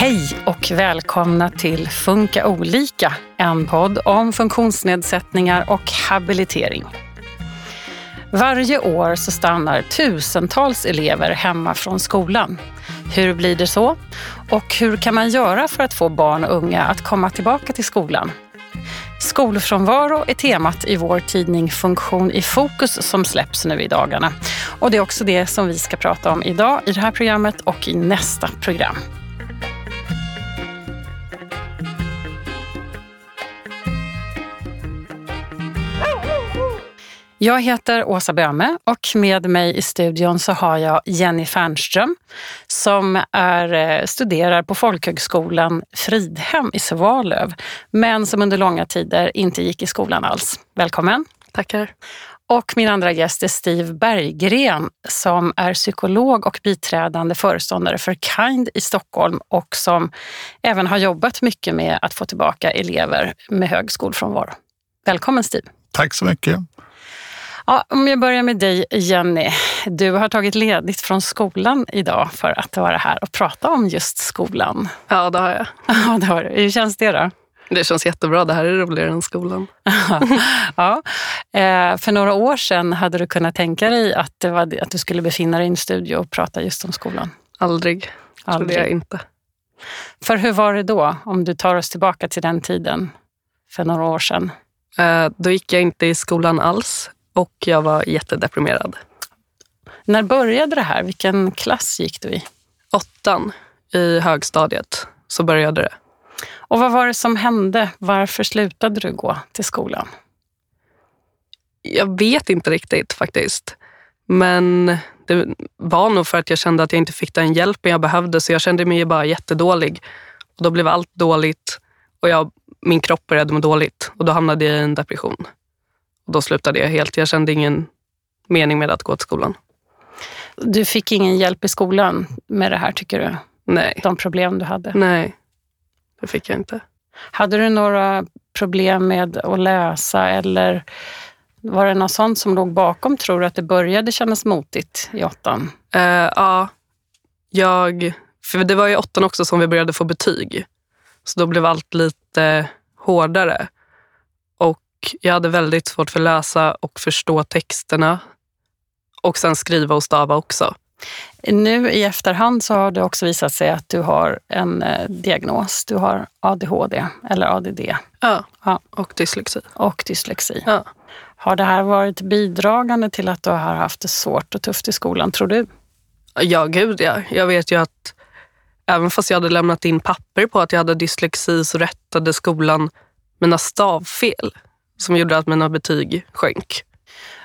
Hej och välkomna till Funka olika, en podd om funktionsnedsättningar och habilitering. Varje år så stannar tusentals elever hemma från skolan. Hur blir det så? Och hur kan man göra för att få barn och unga att komma tillbaka till skolan? Skolfrånvaro är temat i vår tidning Funktion i fokus som släpps nu i dagarna. Och det är också det som vi ska prata om idag i det här programmet och i nästa program. Jag heter Åsa Böme och med mig i studion så har jag Jenny Fernström som är, eh, studerar på folkhögskolan Fridhem i Svalöv men som under långa tider inte gick i skolan alls. Välkommen! Tackar. Och min andra gäst är Steve Berggren som är psykolog och biträdande föreståndare för Kind i Stockholm och som även har jobbat mycket med att få tillbaka elever med hög skolfrånvaro. Välkommen Steve! Tack så mycket! Ja, om jag börjar med dig Jenny. Du har tagit ledigt från skolan idag för att vara här och prata om just skolan. Ja, det har jag. Ja, det har du. Hur känns det då? Det känns jättebra. Det här är roligare än skolan. ja. Eh, för några år sedan hade du kunnat tänka dig att, det var, att du skulle befinna dig i en studio och prata just om skolan? Aldrig. Aldrig. Trodde jag inte. För hur var det då, om du tar oss tillbaka till den tiden för några år sedan? Eh, då gick jag inte i skolan alls och jag var jättedeprimerad. När började det här? Vilken klass gick du i? Åttan i högstadiet så började det. Och vad var det som hände? Varför slutade du gå till skolan? Jag vet inte riktigt faktiskt. Men det var nog för att jag kände att jag inte fick den hjälpen jag behövde så jag kände mig bara jättedålig. Och då blev allt dåligt och jag, min kropp började må dåligt och då hamnade jag i en depression. Då slutade jag helt. Jag kände ingen mening med att gå till skolan. Du fick ingen hjälp i skolan med det här tycker du? Nej. De problem du hade? Nej, det fick jag inte. Hade du några problem med att läsa eller var det något sånt som låg bakom, tror du, att det började kännas motigt i åttan? Uh, ja, jag... För det var i åttan också som vi började få betyg. Så då blev allt lite hårdare jag hade väldigt svårt för att läsa och förstå texterna. Och sen skriva och stava också. Nu i efterhand så har det också visat sig att du har en eh, diagnos. Du har ADHD eller ADD. Ja, ja. och dyslexi. Och dyslexi. Ja. Har det här varit bidragande till att du har haft det svårt och tufft i skolan, tror du? Ja, gud ja. Jag vet ju att även fast jag hade lämnat in papper på att jag hade dyslexi så rättade skolan mina stavfel som gjorde att mina betyg sjönk.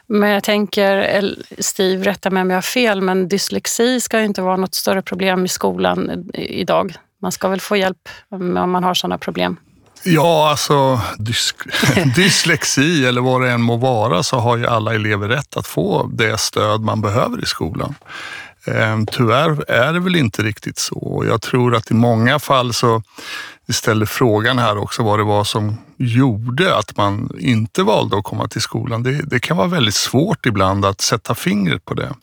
Men jag tänker, Steve, rätta mig om jag har fel, men dyslexi ska inte vara något större problem i skolan idag. Man ska väl få hjälp om man har sådana problem? Ja, alltså dys dyslexi eller vad det än må vara så har ju alla elever rätt att få det stöd man behöver i skolan. Ehm, tyvärr är det väl inte riktigt så. Jag tror att i många fall så vi ställer frågan här också vad det var som gjorde att man inte valde att komma till skolan. Det, det kan vara väldigt svårt ibland att sätta fingret på det.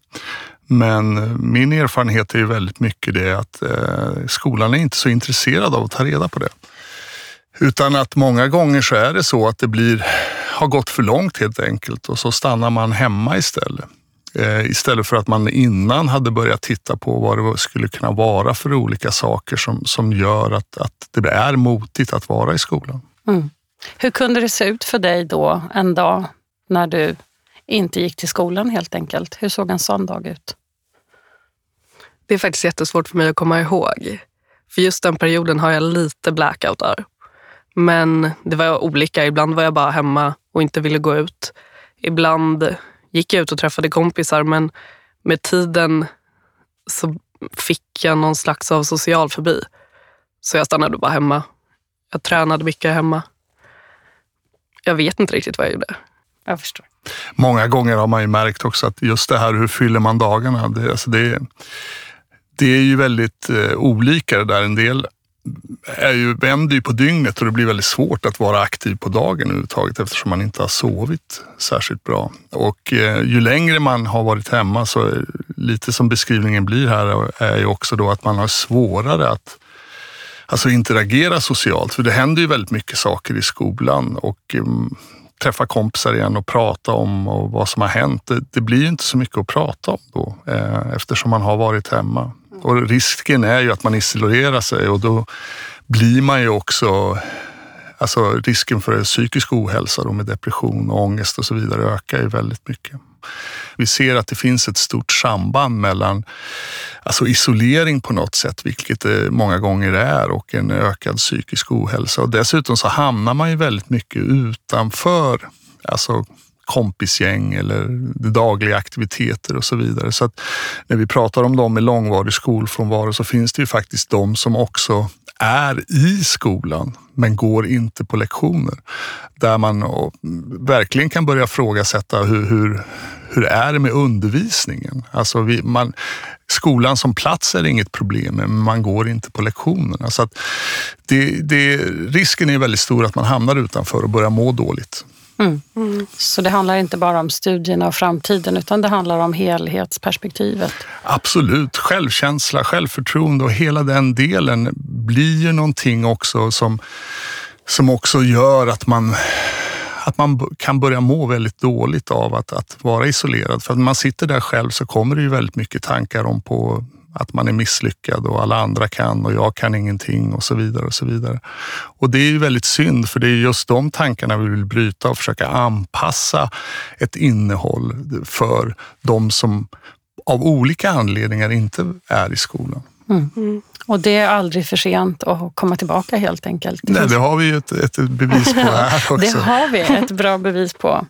Men eh, min erfarenhet är ju väldigt mycket det att eh, skolan är inte så intresserad av att ta reda på det. Utan att många gånger så är det så att det blir, har gått för långt helt enkelt och så stannar man hemma istället. Eh, istället för att man innan hade börjat titta på vad det skulle kunna vara för olika saker som, som gör att, att det är motigt att vara i skolan. Mm. Hur kunde det se ut för dig då en dag när du inte gick till skolan helt enkelt? Hur såg en sån dag ut? Det är faktiskt jättesvårt för mig att komma ihåg. För just den perioden har jag lite blackoutar. Men det var olika. Ibland var jag bara hemma och inte ville gå ut. Ibland gick jag ut och träffade kompisar men med tiden så fick jag någon slags av social förbi. Så jag stannade bara hemma. Jag tränade mycket hemma. Jag vet inte riktigt vad jag gjorde. Jag förstår. Många gånger har man ju märkt också att just det här hur fyller man dagarna? Det, alltså det, det är ju väldigt eh, olika det där. En del är ju, vänder ju på dygnet och det blir väldigt svårt att vara aktiv på dagen överhuvudtaget eftersom man inte har sovit särskilt bra. Och eh, ju längre man har varit hemma så lite som beskrivningen blir här är ju också då att man har svårare att alltså interagera socialt. För det händer ju väldigt mycket saker i skolan och eh, träffa kompisar igen och prata om och vad som har hänt. Det, det blir inte så mycket att prata om då eh, eftersom man har varit hemma. Och risken är ju att man isolerar sig och då blir man ju också Alltså risken för psykisk ohälsa då med depression och ångest och så vidare ökar ju väldigt mycket. Vi ser att det finns ett stort samband mellan alltså isolering på något sätt, vilket det många gånger är, och en ökad psykisk ohälsa. Och dessutom så hamnar man ju väldigt mycket utanför alltså kompisgäng eller dagliga aktiviteter och så vidare. Så att när vi pratar om dem med långvarig skolfrånvaro så finns det ju faktiskt de som också är i skolan men går inte på lektioner. Där man verkligen kan börja frågasätta hur, hur, hur är det med undervisningen? Alltså vi, man, skolan som plats är inget problem, men man går inte på lektionerna. Så att det, det, risken är väldigt stor att man hamnar utanför och börjar må dåligt. Mm. Mm. Så det handlar inte bara om studierna och framtiden utan det handlar om helhetsperspektivet? Absolut. Självkänsla, självförtroende och hela den delen blir ju någonting också som, som också gör att man att man kan börja må väldigt dåligt av att, att vara isolerad. För när man sitter där själv så kommer det ju väldigt mycket tankar om på att man är misslyckad och alla andra kan och jag kan ingenting och så vidare. Och så vidare. Och det är ju väldigt synd för det är just de tankarna vi vill bryta och försöka anpassa ett innehåll för de som av olika anledningar inte är i skolan. Mm. Mm. Och det är aldrig för sent att komma tillbaka helt enkelt. Nej, det har vi ju ett, ett bevis på här också. det har vi ett bra bevis på.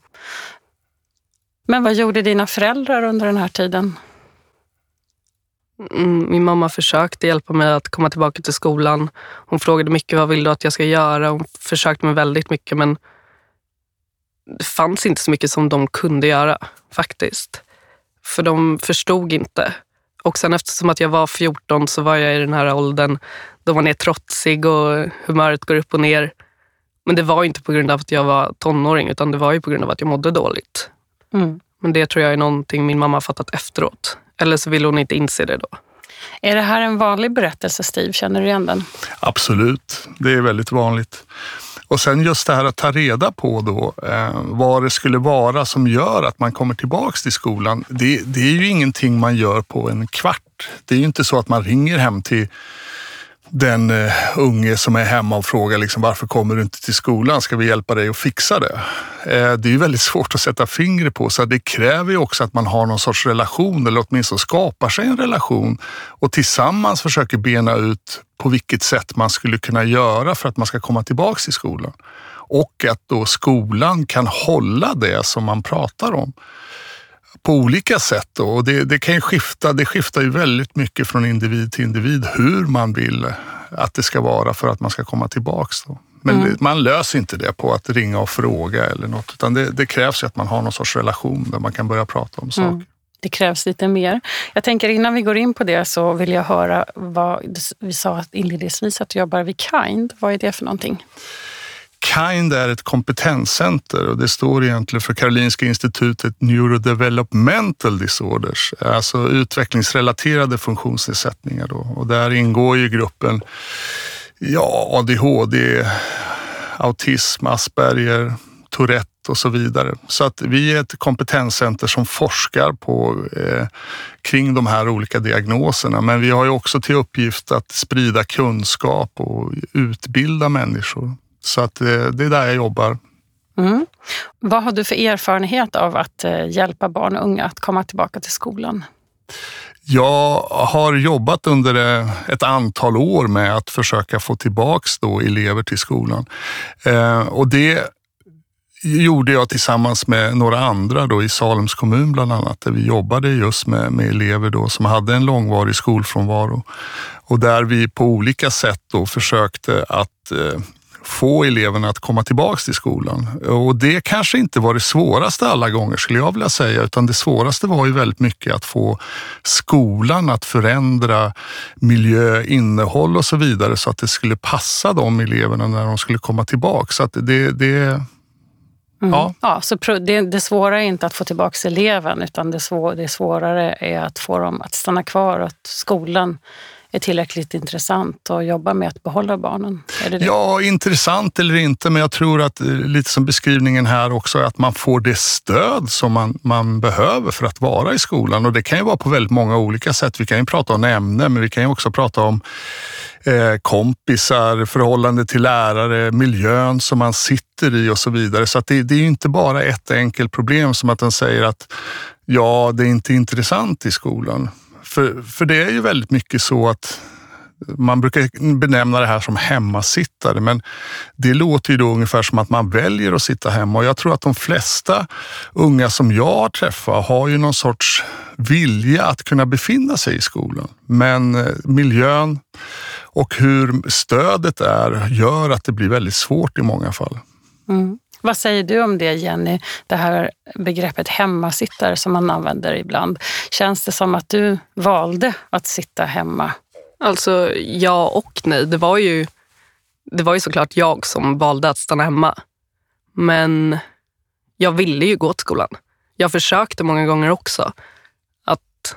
Men vad gjorde dina föräldrar under den här tiden? Mm, min mamma försökte hjälpa mig att komma tillbaka till skolan. Hon frågade mycket vad vill du att jag ska göra. Hon försökte med väldigt mycket men det fanns inte så mycket som de kunde göra faktiskt. För de förstod inte. Och sen eftersom att jag var 14 så var jag i den här åldern då man är trotsig och humöret går upp och ner. Men det var inte på grund av att jag var tonåring utan det var ju på grund av att jag mådde dåligt. Mm. Men det tror jag är någonting min mamma fattat efteråt. Eller så vill hon inte inse det då. Är det här en vanlig berättelse, Steve? Känner du igen den? Absolut, det är väldigt vanligt. Och sen just det här att ta reda på då eh, vad det skulle vara som gör att man kommer tillbaks till skolan. Det, det är ju ingenting man gör på en kvart. Det är ju inte så att man ringer hem till den uh, unge som är hemma och frågar liksom, varför kommer du inte till skolan? Ska vi hjälpa dig att fixa det? Uh, det är väldigt svårt att sätta fingret på så det kräver ju också att man har någon sorts relation eller åtminstone skapar sig en relation och tillsammans försöker bena ut på vilket sätt man skulle kunna göra för att man ska komma tillbaks till skolan. Och att då skolan kan hålla det som man pratar om på olika sätt. Då. Och det, det, kan ju skifta, det skiftar ju väldigt mycket från individ till individ hur man vill att det ska vara för att man ska komma tillbaks. Då. Men mm. det, man löser inte det på att ringa och fråga eller något, utan det, det krävs ju att man har någon sorts relation där man kan börja prata om saker. Mm. Det krävs lite mer. Jag tänker innan vi går in på det så vill jag höra vad vi sa inledningsvis att du jobbar vid Kind. Vad är det för någonting? KIND är ett kompetenscenter och det står egentligen för Karolinska institutet Neurodevelopmental Disorders, alltså utvecklingsrelaterade funktionsnedsättningar. Då. Och där ingår ju gruppen ja, ADHD, autism, Asperger, Tourette och så vidare. Så att vi är ett kompetenscenter som forskar på, eh, kring de här olika diagnoserna. Men vi har ju också till uppgift att sprida kunskap och utbilda människor. Så att, eh, det är där jag jobbar. Mm. Vad har du för erfarenhet av att eh, hjälpa barn och unga att komma tillbaka till skolan? Jag har jobbat under eh, ett antal år med att försöka få tillbaks då elever till skolan. Och det gjorde jag tillsammans med några andra då i Salems kommun bland annat, där vi jobbade just med, med elever då som hade en långvarig skolfrånvaro. Och där vi på olika sätt då försökte att få eleverna att komma tillbaks till skolan. Och det kanske inte var det svåraste alla gånger skulle jag vilja säga, utan det svåraste var ju väldigt mycket att få skolan att förändra miljö, innehåll och så vidare så att det skulle passa de eleverna när de skulle komma tillbaks. Så att det, det Mm. Ja. ja, så det, det svåra är inte att få tillbaka eleven utan det, svår, det svårare är att få dem att stanna kvar och att skolan är tillräckligt intressant att jobba med att behålla barnen? Är det det? Ja, intressant eller inte, men jag tror att eh, lite som beskrivningen här också, att man får det stöd som man, man behöver för att vara i skolan. Och det kan ju vara på väldigt många olika sätt. Vi kan ju prata om ämnen, men vi kan ju också prata om eh, kompisar, förhållande till lärare, miljön som man sitter i och så vidare. Så det, det är ju inte bara ett enkelt problem som att den säger att ja, det är inte intressant i skolan. För, för det är ju väldigt mycket så att man brukar benämna det här som hemmasittare, men det låter ju då ungefär som att man väljer att sitta hemma och jag tror att de flesta unga som jag har träffat har ju någon sorts vilja att kunna befinna sig i skolan. Men eh, miljön och hur stödet är gör att det blir väldigt svårt i många fall. Mm. Vad säger du om det Jenny, det här begreppet hemmasittare som man använder ibland? Känns det som att du valde att sitta hemma? Alltså ja och nej. Det var ju, det var ju såklart jag som valde att stanna hemma. Men jag ville ju gå till skolan. Jag försökte många gånger också att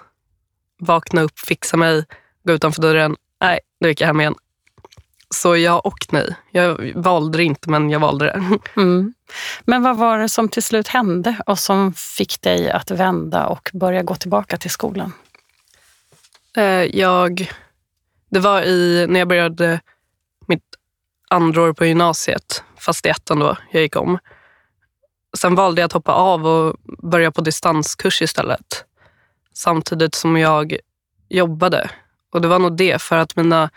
vakna upp, fixa mig, gå utanför dörren. Nej, nu gick jag hem igen. Så ja och nej. Jag valde det inte, men jag valde det. Mm. Men vad var det som till slut hände och som fick dig att vända och börja gå tillbaka till skolan? Eh, jag, det var i, när jag började mitt andra år på gymnasiet, fast i ettan då, jag gick om. Sen valde jag att hoppa av och börja på distanskurs istället. Samtidigt som jag jobbade. Och det var nog det, för att mina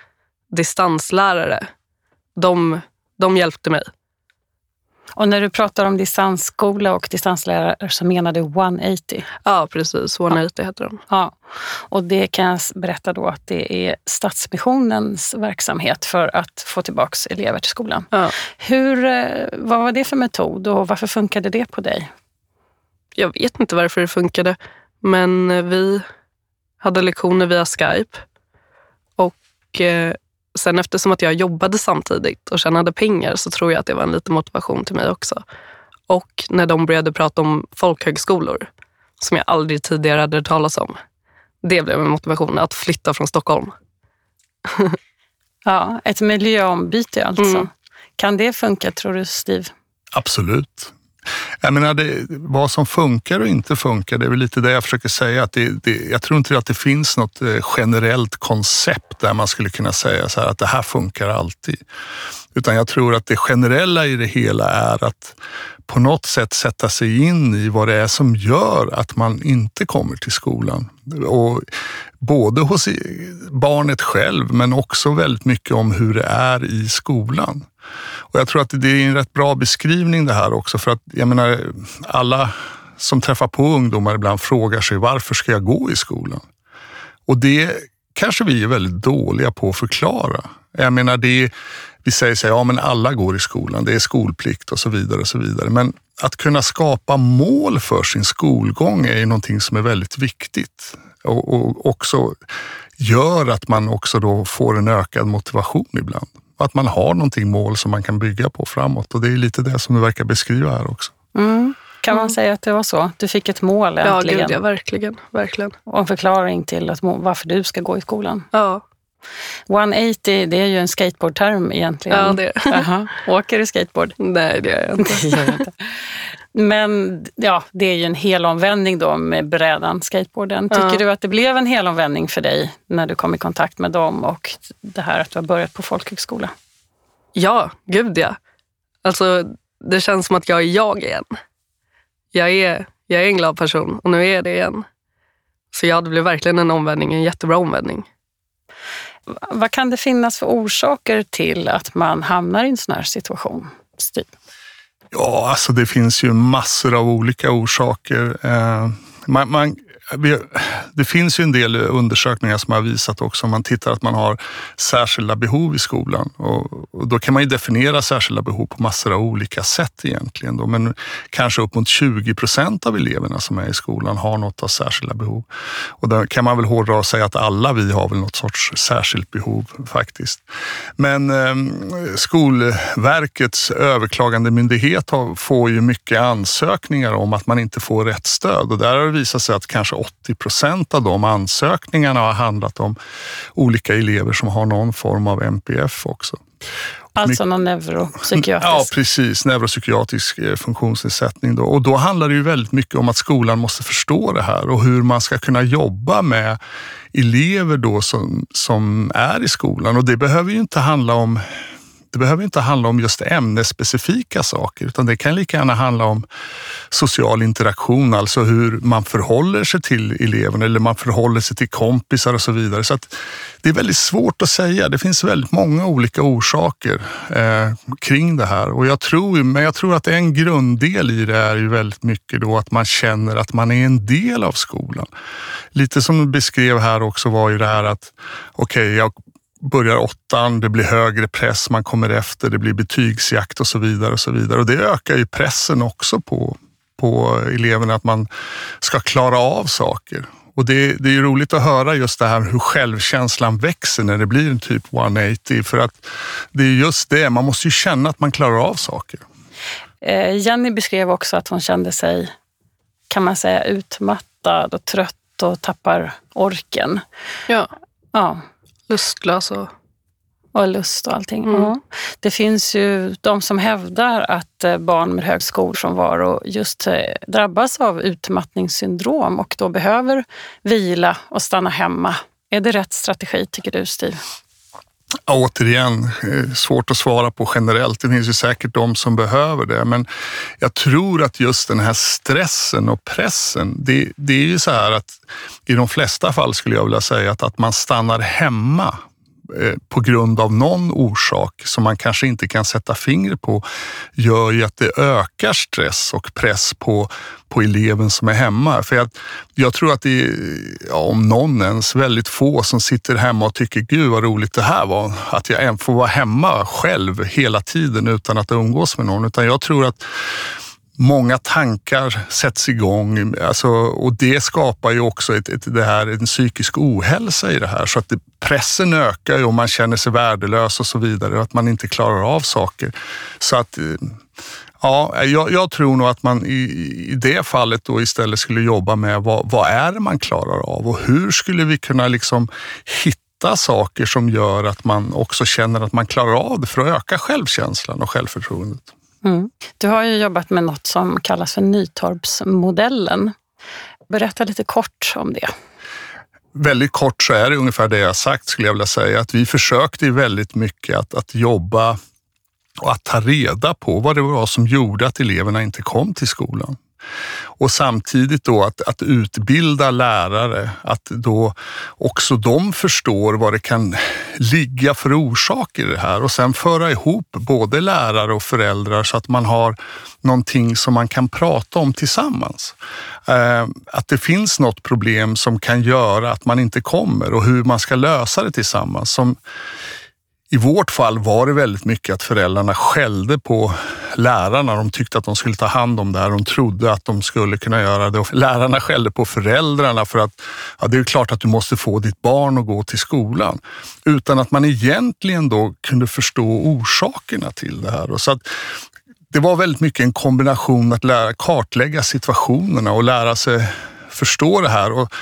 distanslärare, de, de hjälpte mig. Och när du pratar om distansskola och distanslärare så menar du 180? Ja, precis. 180 ja. heter de. Ja. Och det kan jag berätta då att det är Stadsmissionens verksamhet för att få tillbaka elever till skolan. Ja. Hur, eh, vad var det för metod och varför funkade det på dig? Jag vet inte varför det funkade, men vi hade lektioner via Skype. Och eh, Sen eftersom att jag jobbade samtidigt och tjänade pengar så tror jag att det var en liten motivation till mig också. Och när de började prata om folkhögskolor, som jag aldrig tidigare hade hört talas om. Det blev en motivation att flytta från Stockholm. ja, ett miljöombyte alltså. Mm. Kan det funka tror du, Steve? Absolut. Jag menar, det, vad som funkar och inte funkar, det är väl lite det jag försöker säga. Att det, det, jag tror inte att det finns något eh, generellt koncept där man skulle kunna säga så här att det här funkar alltid. Utan jag tror att det generella i det hela är att på något sätt sätta sig in i vad det är som gör att man inte kommer till skolan. Och både hos barnet själv men också väldigt mycket om hur det är i skolan. Och jag tror att det är en rätt bra beskrivning det här också för att jag menar alla som träffar på ungdomar ibland frågar sig varför ska jag gå i skolan? Och det kanske vi är väldigt dåliga på att förklara. Jag menar det vi säger så här, ja men alla går i skolan, det är skolplikt och så vidare och så vidare. Men att kunna skapa mål för sin skolgång är ju någonting som är väldigt viktigt och, och också gör att man också då får en ökad motivation ibland. Att man har någonting mål som man kan bygga på framåt och det är lite det som du verkar beskriva här också. Mm. Kan man mm. säga att det var så? Du fick ett mål äntligen? Ja, gud, ja verkligen, verkligen. Och en förklaring till att, varför du ska gå i skolan? Ja. 180, det är ju en skateboardterm egentligen. Ja, det är Åker du skateboard? Nej, det gör jag inte. det gör jag inte. Men ja, det är ju en helomvändning då med brädan, skateboarden. Tycker ja. du att det blev en helomvändning för dig när du kom i kontakt med dem och det här att du har börjat på folkhögskola? Ja, gud ja. Alltså, det känns som att jag är jag igen. Jag är, jag är en glad person och nu är jag det igen. Så ja, det blev verkligen en omvändning, en jättebra omvändning. Vad kan det finnas för orsaker till att man hamnar i en sån här situation, Stil? Ja, alltså det finns ju massor av olika orsaker. Eh, man, man, det finns ju en del undersökningar som har visat också om man tittar att man har särskilda behov i skolan. Och, då kan man ju definiera särskilda behov på massor av olika sätt egentligen. Då. Men kanske upp mot 20 procent av eleverna som är i skolan har något av särskilda behov. Och då kan man väl hårdra och säga att alla vi har väl något sorts särskilt behov faktiskt. Men eh, Skolverkets överklagande myndighet har, får ju mycket ansökningar om att man inte får rätt stöd och där har det visat sig att kanske kanske 80 procent av de ansökningarna har handlat om olika elever som har någon form av MPF också. Alltså någon neuropsykiatrisk? Ja, precis. Neuropsykiatrisk eh, funktionsnedsättning. Då. Och då handlar det ju väldigt mycket om att skolan måste förstå det här och hur man ska kunna jobba med elever då som, som är i skolan. Och det behöver ju inte handla om det behöver inte handla om just ämnesspecifika saker, utan det kan lika gärna handla om social interaktion, alltså hur man förhåller sig till eleverna eller man förhåller sig till kompisar och så vidare. Så det är väldigt svårt att säga. Det finns väldigt många olika orsaker eh, kring det här och jag tror, men jag tror att en grunddel i det är ju väldigt mycket då att man känner att man är en del av skolan. Lite som du beskrev här också var ju det här att okej, okay, jag börjar åttan, det blir högre press, man kommer efter, det blir betygsjakt och så vidare. Och så vidare. Och det ökar ju pressen också på, på eleverna att man ska klara av saker. Och det, det är ju roligt att höra just det här hur självkänslan växer när det blir en typ 180. För att det är just det, man måste ju känna att man klarar av saker. Eh, Jenny beskrev också att hon kände sig, kan man säga, utmattad och trött och tappar orken. Ja. ja. Lustlös och... Och lust och allting. Mm. Ja. Det finns ju de som hävdar att eh, barn med hög skolfrånvaro just eh, drabbas av utmattningssyndrom och då behöver vila och stanna hemma. Är det rätt strategi tycker du, Steve? Återigen, eh, svårt att svara på generellt. Det finns ju säkert de som behöver det, men jag tror att just den här stressen och pressen, det, det är ju så här att i de flesta fall skulle jag vilja säga att, att man stannar hemma Eh, på grund av någon orsak som man kanske inte kan sätta fingret på gör ju att det ökar stress och press på, på eleven som är hemma. För jag, jag tror att det är, ja, om någon ens, väldigt få som sitter hemma och tycker gud vad roligt det här var. Att jag får vara hemma själv hela tiden utan att umgås med någon. Utan jag tror att många tankar sätts igång alltså, och det skapar ju också ett, ett, det här, en psykisk ohälsa i det här. Så att det, pressen ökar och man känner sig värdelös och så vidare och att man inte klarar av saker. Så att eh, Ja, jag, jag, tror nog att man i, i det fallet då istället skulle jobba med vad, vad är det man klarar av och hur skulle vi kunna liksom hitta saker som gör att man också känner att man klarar av det för att öka självkänslan och självförtroendet. Mm. Du har ju jobbat med något som kallas för Nytorpsmodellen. Berätta lite kort om det. Väldigt kort så är det ungefär det jag sagt skulle jag vilja säga. Att vi försökte väldigt mycket att, att jobba och att ta reda på vad det var som gjorde att eleverna inte kom till skolan. Och samtidigt då att, att utbilda lärare, att då också de förstår vad det kan ligga för orsaker i det här och sen föra ihop både lärare och föräldrar så att man har någonting som man kan prata om tillsammans. Eh, att det finns något problem som kan göra att man inte kommer och hur man ska lösa det tillsammans. Som i vårt fall var det väldigt mycket att föräldrarna skällde på lärarna. De tyckte att de skulle ta hand om det här. De trodde att de skulle kunna göra det. Och lärarna skällde på föräldrarna för att ja, det är klart att du måste få ditt barn att gå till skolan. Utan att man egentligen då kunde förstå orsakerna till det här. Och så att det var väldigt mycket en kombination att lära kartlägga situationerna och lära sig förstå det här. Och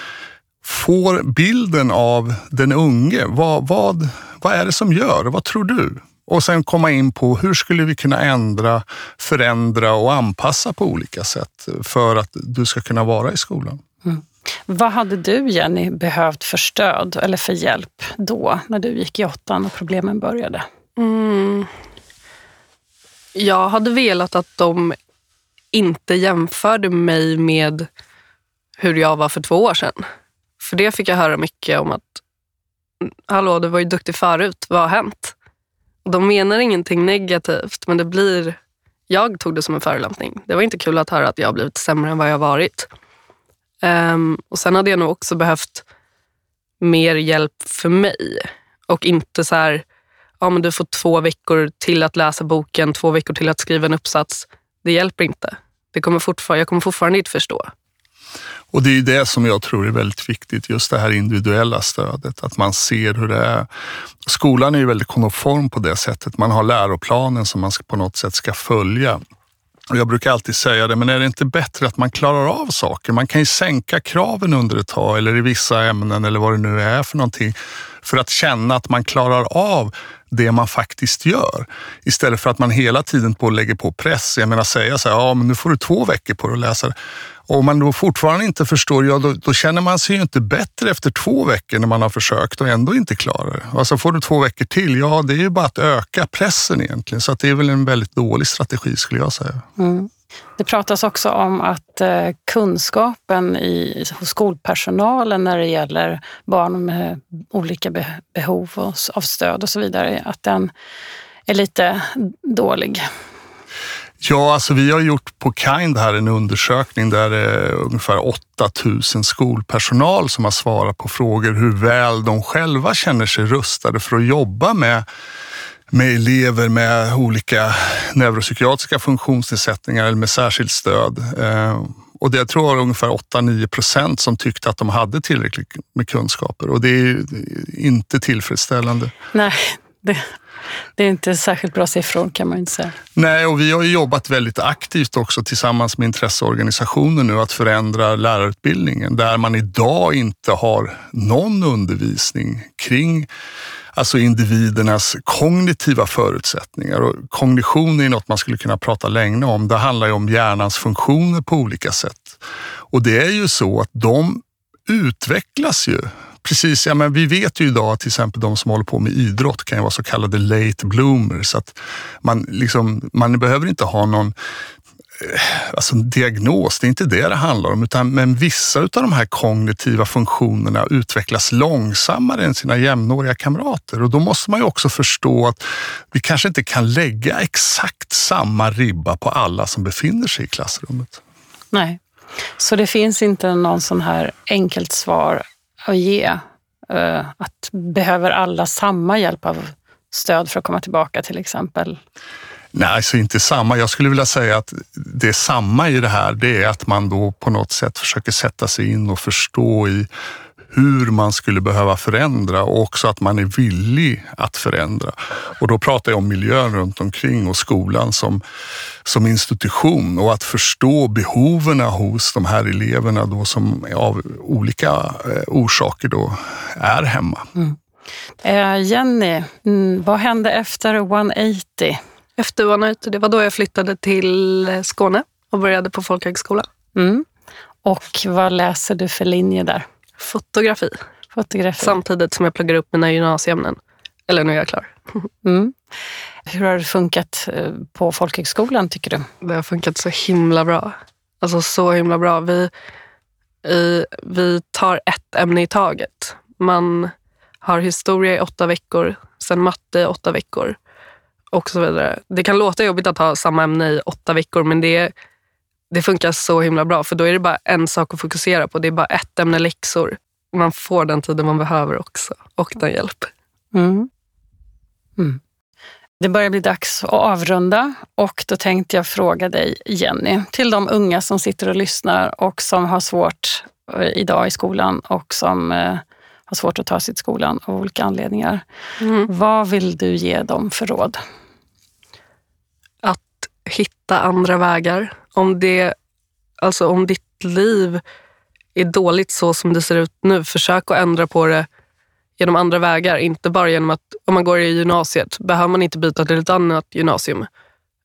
får bilden av den unge. Vad, vad, vad är det som gör? Vad tror du? Och sen komma in på hur skulle vi kunna ändra, förändra och anpassa på olika sätt för att du ska kunna vara i skolan. Mm. Vad hade du, Jenny, behövt för stöd eller för hjälp då, när du gick i åttan och problemen började? Mm. Jag hade velat att de inte jämförde mig med hur jag var för två år sedan. För det fick jag höra mycket om att, hallå du var ju duktig förut, vad har hänt? De menar ingenting negativt men det blir, jag tog det som en förolämpning. Det var inte kul att höra att jag har blivit sämre än vad jag varit. Um, och Sen hade jag nog också behövt mer hjälp för mig och inte så här, ja men du får två veckor till att läsa boken, två veckor till att skriva en uppsats. Det hjälper inte. Det kommer fortfar jag kommer fortfarande inte förstå. Och det är det som jag tror är väldigt viktigt, just det här individuella stödet, att man ser hur det är. Skolan är ju väldigt konform på det sättet. Man har läroplanen som man på något sätt ska följa. Och jag brukar alltid säga det, men är det inte bättre att man klarar av saker? Man kan ju sänka kraven under ett tag eller i vissa ämnen eller vad det nu är för någonting för att känna att man klarar av det man faktiskt gör. Istället för att man hela tiden på lägger på press. Jag menar säga så här, ja men nu får du två veckor på dig att läsa det. Och om man då fortfarande inte förstår, ja då, då, känner man sig ju inte bättre efter två veckor när man har försökt och ändå inte klarar det. Alltså får du två veckor till, ja det är ju bara att öka pressen egentligen. Så att det är väl en väldigt dålig strategi skulle jag säga. Mm. Det pratas också om att eh, kunskapen i, hos skolpersonalen när det gäller barn med olika behov av stöd och så vidare, att den är lite dålig. Ja, alltså vi har gjort på Kind här en undersökning där det är ungefär 8000 skolpersonal som har svarat på frågor hur väl de själva känner sig rustade för att jobba med med elever med olika neuropsykiatriska funktionsnedsättningar eller med särskilt stöd. Eh, och det tror jag var ungefär 8-9 procent som tyckte att de hade tillräckligt med kunskaper och det är inte tillfredsställande. Nej, det, det är inte särskilt bra siffror kan man inte säga. Nej, och vi har jobbat väldigt aktivt också tillsammans med intresseorganisationer nu att förändra lärarutbildningen där man idag inte har någon undervisning kring alltså individernas kognitiva förutsättningar. Och kognition är något man skulle kunna prata länge om. Det handlar ju om hjärnans funktioner på olika sätt. Och det är ju så att de utvecklas ju precis, ja, men vi vet ju idag att till exempel de som håller på med idrott kan ju vara så kallade late bloomers. Att man, liksom, man behöver inte ha någon Eh, alltså diagnos, det är inte det det handlar om, utan men vissa av de här kognitiva funktionerna utvecklas långsammare än sina jämnåriga kamrater och då måste man ju också förstå att vi kanske inte kan lägga exakt samma ribba på alla som befinner sig i klassrummet. Nej, så det finns inte någon sån här enkelt svar att ge. Eh, att behöver alla samma hjälp av stöd för att komma tillbaka till exempel? Nej, alltså inte samma. Jag skulle vilja säga att det samma i det här, det är att man då på något sätt försöker sätta sig in och förstå i hur man skulle behöva förändra och också att man är villig att förändra. Och då pratar jag om miljön runt omkring och skolan som, som institution och att förstå behoven hos de här eleverna då som av olika eh, orsaker då är hemma. Mm. Eh, Jenny, mm, vad hände efter 180? Efter 180, det var då jag flyttade till Skåne och började på folkhögskola. Mm. Och vad läser du för linje där? Fotografi. Fotografi. Samtidigt som jag pluggar upp mina gymnasieämnen. Eller nu är jag klar. Mm. Hur har det funkat eh, på folkhögskolan tycker du? Det har funkat så himla bra. Alltså så himla bra. Vi, i, vi tar ett ämne i taget. Man har historia i åtta veckor, sen matte i åtta veckor och så vidare. Det kan låta jobbigt att ha samma ämne i åtta veckor men det, det funkar så himla bra för då är det bara en sak att fokusera på. Det är bara ett ämne läxor. Man får den tiden man behöver också och den hjälp. Mm. Mm. Det börjar bli dags att avrunda och då tänkte jag fråga dig Jenny, till de unga som sitter och lyssnar och som har svårt eh, idag i skolan och som eh, har svårt att ta sig till skolan av olika anledningar. Mm. Vad vill du ge dem för råd? Hitta andra vägar. Om, det, alltså om ditt liv är dåligt så som det ser ut nu, försök att ändra på det genom andra vägar. Inte bara genom att, om man går i gymnasiet, behöver man inte byta till ett annat gymnasium.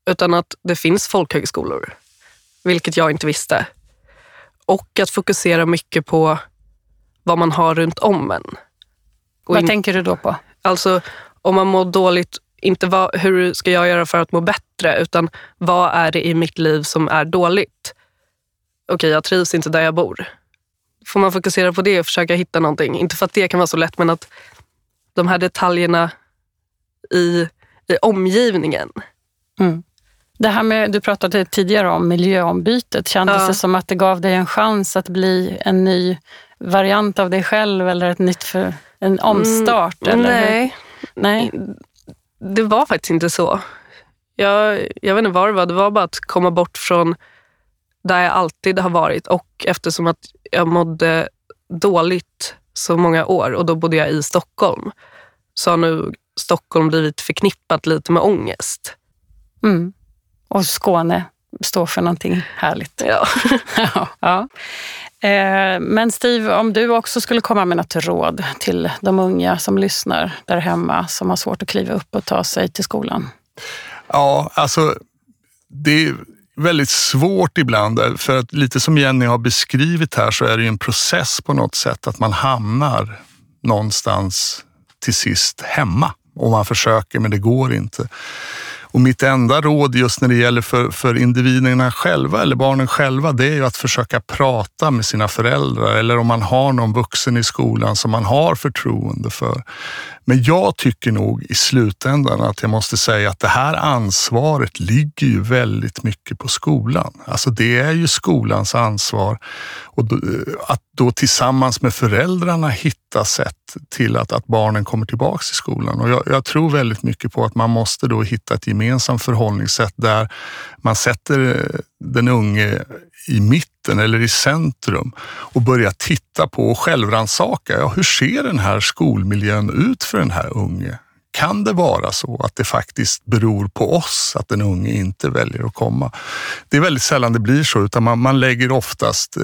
Utan att det finns folkhögskolor, vilket jag inte visste. Och att fokusera mycket på vad man har runt om en. Och vad in, tänker du då på? Alltså, om man mår dåligt, inte vad, hur ska jag göra för att må bättre, utan vad är det i mitt liv som är dåligt? Okej, okay, jag trivs inte där jag bor. Får man fokusera på det och försöka hitta någonting? Inte för att det kan vara så lätt, men att de här detaljerna i, i omgivningen. Mm. Det här med, du pratade tidigare om miljöombytet. Kändes ja. det som att det gav dig en chans att bli en ny variant av dig själv eller ett nytt för, en omstart? Mm, eller nej. nej, det var faktiskt inte så. Jag, jag vet inte vad det var. Det var bara att komma bort från där jag alltid har varit och eftersom att jag mådde dåligt så många år och då bodde jag i Stockholm så har nu Stockholm blivit förknippat lite med ångest. Mm. Och Skåne står för någonting härligt. Ja. ja. Eh, men Steve, om du också skulle komma med något råd till de unga som lyssnar där hemma som har svårt att kliva upp och ta sig till skolan? Ja, alltså det är väldigt svårt ibland. För att lite som Jenny har beskrivit här så är det en process på något sätt att man hamnar någonstans till sist hemma och man försöker men det går inte. Och mitt enda råd just när det gäller för, för individerna själva eller barnen själva, det är ju att försöka prata med sina föräldrar eller om man har någon vuxen i skolan som man har förtroende för. Men jag tycker nog i slutändan att jag måste säga att det här ansvaret ligger ju väldigt mycket på skolan. Alltså det är ju skolans ansvar och eh, att då tillsammans med föräldrarna hitta sätt till att, att barnen kommer tillbaka till skolan. Och jag, jag, tror väldigt mycket på att man måste då hitta ett gemensamt förhållningssätt där man sätter eh, den unge i mitten eller i centrum och börja titta på och självrannsaka. Ja, hur ser den här skolmiljön ut för den här unge? Kan det vara så att det faktiskt beror på oss att den unge inte väljer att komma? Det är väldigt sällan det blir så, utan man, man lägger oftast eh,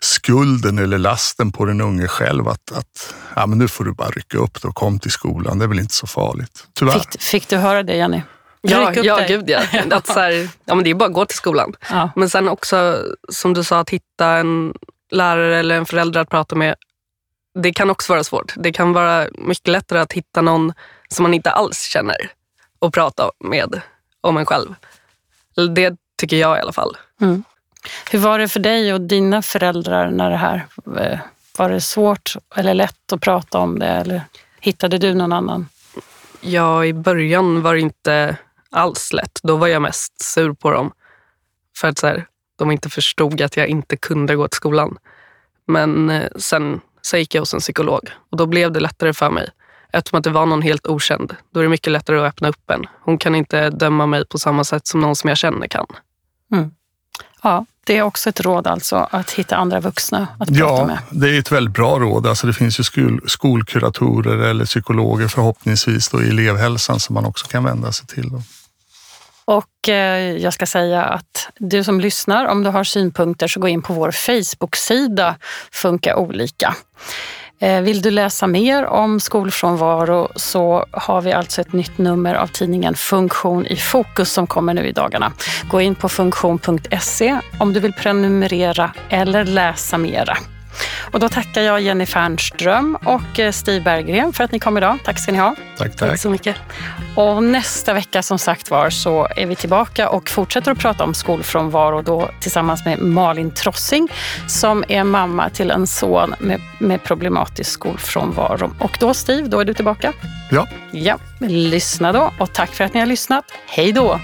skulden eller lasten på den unge själv. Att, att ja, men nu får du bara rycka upp och kom till skolan. Det är väl inte så farligt. Tyvärr. Fick, fick du höra det, Jenny? Ja, ja gud ja. Att så här, ja men det är bara att gå till skolan. Ja. Men sen också, som du sa, att hitta en lärare eller en förälder att prata med. Det kan också vara svårt. Det kan vara mycket lättare att hitta någon som man inte alls känner och prata med om en själv. Det tycker jag i alla fall. Mm. Hur var det för dig och dina föräldrar när det här eh, var det svårt eller lätt att prata om det eller hittade du någon annan? Ja, i början var det inte alls lätt. Då var jag mest sur på dem. För att så här, de inte förstod att jag inte kunde gå till skolan. Men eh, sen så gick jag hos en psykolog och då blev det lättare för mig. Eftersom att det var någon helt okänd. Då är det mycket lättare att öppna upp en. Hon kan inte döma mig på samma sätt som någon som jag känner kan. Mm. Ja, det är också ett råd alltså, att hitta andra vuxna att prata ja, med. Ja, det är ett väldigt bra råd. Alltså det finns ju skol, skolkuratorer eller psykologer förhoppningsvis då, i elevhälsan som man också kan vända sig till. Då. Och eh, jag ska säga att du som lyssnar, om du har synpunkter så gå in på vår Facebook-sida Funka olika. Eh, vill du läsa mer om skolfrånvaro så har vi alltså ett nytt nummer av tidningen Funktion i fokus som kommer nu i dagarna. Gå in på funktion.se om du vill prenumerera eller läsa mera. Och då tackar jag Jenny Fernström och eh, Stig Berggren för att ni kom idag. Tack ska ni ha. Tack, tack. tack så mycket. Och nästa vecka som sagt var så är vi tillbaka och fortsätter att prata om skolfrånvaro då tillsammans med Malin Trossing som är mamma till en son med, med problematisk skolfrånvaro. Och då Steve, då är du tillbaka? Ja. Ja, lyssna då och tack för att ni har lyssnat. Hej då!